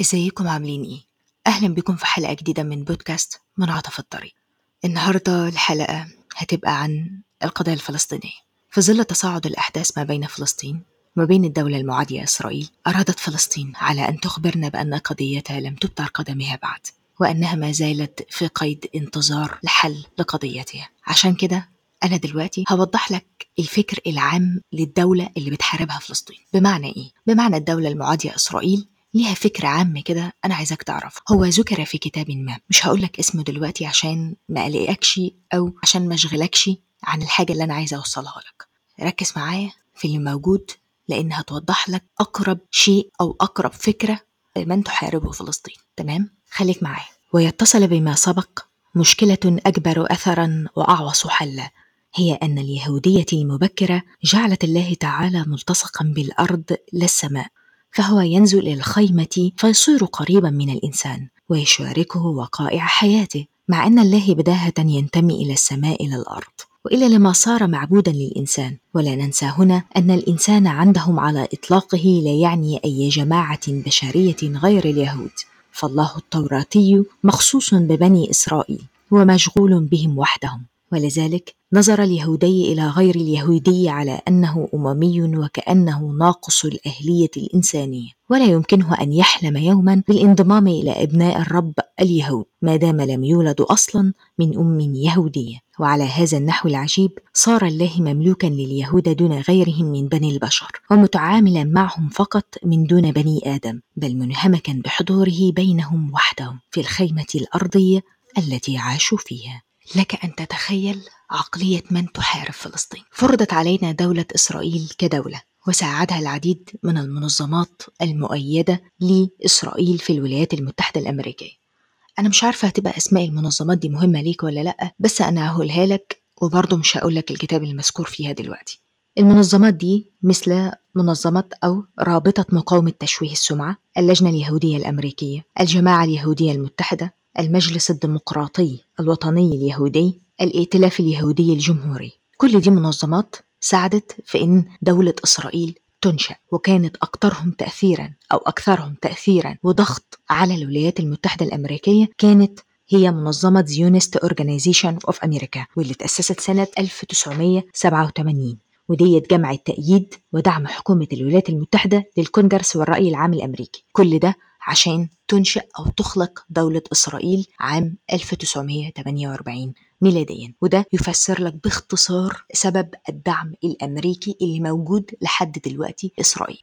إزيكم؟ عاملين إيه؟ أهلا بكم في حلقة جديدة من بودكاست منعطف الطريق. النهاردة الحلقة هتبقى عن القضية الفلسطينية. في ظل تصاعد الأحداث ما بين فلسطين وما بين الدولة المعادية إسرائيل أرادت فلسطين على أن تخبرنا بأن قضيتها لم تبتر قدمها بعد وأنها ما زالت في قيد انتظار لحل لقضيتها. عشان كده أنا دلوقتي هوضح لك الفكر العام للدولة اللي بتحاربها فلسطين. بمعنى إيه؟ بمعنى الدولة المعادية إسرائيل ليها فكر عام كده أنا عايزك تعرفه. هو ذكر في كتاب ما مش هقول لك اسمه دلوقتي عشان ما أقلقكش أو عشان ما أشغلكش عن الحاجة اللي أنا عايزة أوصلها لك. ركز معايا في اللي موجود لأن هتوضح لك أقرب شيء أو أقرب فكرة من تحاربه فلسطين. تمام؟ خليك معايا. ويتصل بما سبق مشكلة أكبر أثرا وأعوص حلا هي أن اليهودية المبكرة جعلت الله تعالى ملتصقا بالأرض لا السماء. فهو ينزل إلى الخيمة فيصير قريبا من الإنسان ويشاركه وقائع حياته مع أن الله بداهة ينتمي إلى السماء إلى الأرض. وإلى لما صار معبودا للإنسان. ولا ننسى هنا أن الإنسان عندهم على إطلاقه لا يعني أي جماعة بشرية غير اليهود. فالله التوراتي مخصوص ببني إسرائيل ومشغول بهم وحدهم. ولذلك نظر اليهودي إلى غير اليهودي على أنه أممي وكأنه ناقص الأهلية الإنسانية. ولا يمكنه أن يحلم يوما بالانضمام إلى أبناء الرب اليهود ما دام لم يولد أصلا من أم يهودية. وعلى هذا النحو العجيب صار الله مملوكا لليهود دون غيرهم من بني البشر ومتعاملا معهم فقط من دون بني آدم بل منهمكا بحضوره بينهم وحدهم في الخيمة الأرضية التي عاشوا فيها. لك أن تتخيل عقلية من تحارب فلسطين. فرضت علينا دولة إسرائيل كدولة، وساعدها العديد من المنظمات المؤيدة لإسرائيل في الولايات المتحدة الأمريكية. أنا مش عارفة هتبقى أسماء المنظمات دي مهمة ليك ولا لأ، بس أنا هقولها لك وبرضه مش هقول لك الكتاب المذكور فيها دلوقتي. المنظمات دي مثل منظمة أو رابطة مقاومة تشويه السمعة، اللجنة اليهودية الأمريكية، الجماعة اليهودية المتحدة، المجلس الديمقراطي الوطني اليهودي الائتلاف اليهودي الجمهوري. كل دي منظمات ساعدت في إن دولة إسرائيل تنشأ وكانت أكثرهم تاثيرا أو أكثرهم تاثيرا وضغط على الولايات المتحدة الأمريكية كانت هي منظمة Zionist Organization of America واللي تأسست سنة 1987 وبدأت جمع التأييد ودعم حكومة الولايات المتحدة للكونجرس والرأي العام الأمريكي. كل ده عشان تنشأ أو تخلق دولة إسرائيل عام 1948 ميلاديا. وده يفسر لك باختصار سبب الدعم الأمريكي اللي موجود لحد دلوقتي إسرائيل.